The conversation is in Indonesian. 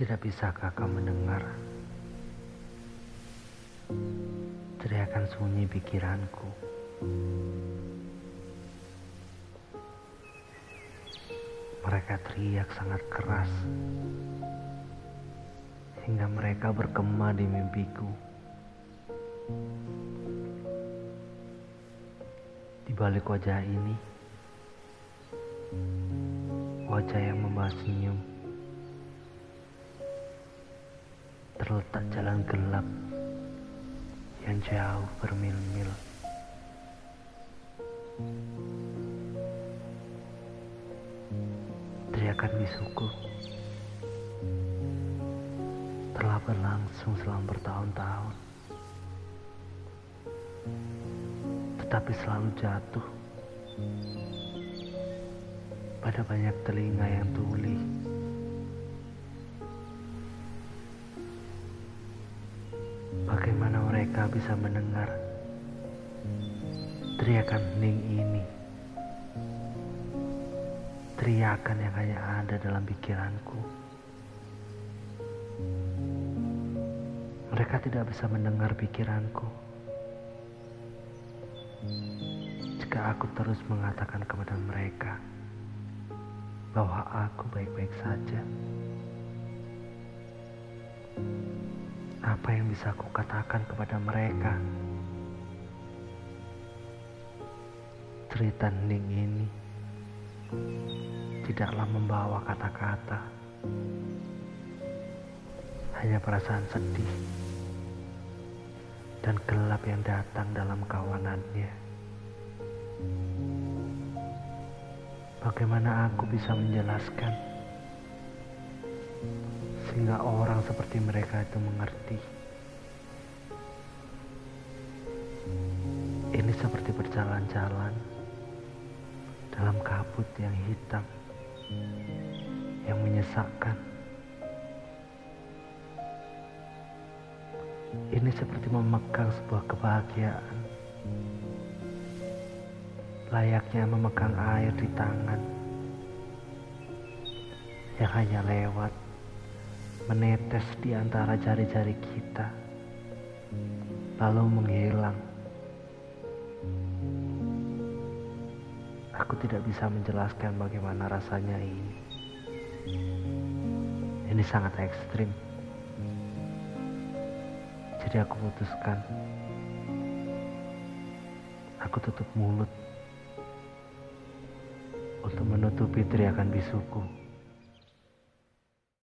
Tidak bisakah kau mendengar teriakan sunyi pikiranku? Mereka teriak sangat keras hingga mereka bergema di mimpiku. Di balik wajah ini, wajah yang membawa senyum, terletak jalan gelap yang jauh bermil-mil. Teriakan bisuku telah berlangsung selama bertahun-tahun, tetapi selalu jatuh pada banyak telinga yang tuli. Mereka bisa mendengar teriakan hening ini? Teriakan yang hanya ada dalam pikiranku. Mereka tidak bisa mendengar pikiranku. Jika aku terus mengatakan kepada mereka bahwa aku baik-baik saja. Apa yang bisa aku katakan kepada mereka? Cerita hening ini tidaklah membawa kata-kata, hanya perasaan sedih dan gelap yang datang dalam kawanannya. Bagaimana aku bisa menjelaskan sehingga orang seperti mereka itu mengerti? Ini seperti berjalan-jalan dalam kabut yang hitam yang menyesakkan. Ini seperti memegang sebuah kebahagiaan layaknya memegang air di tangan yang hanya lewat menetes di antara jari-jari kita lalu menghilang. Aku tidak bisa menjelaskan bagaimana rasanya ini. Ini sangat ekstrim. Jadi aku putuskan. Aku tutup mulut untuk menutupi teriakan bisuku.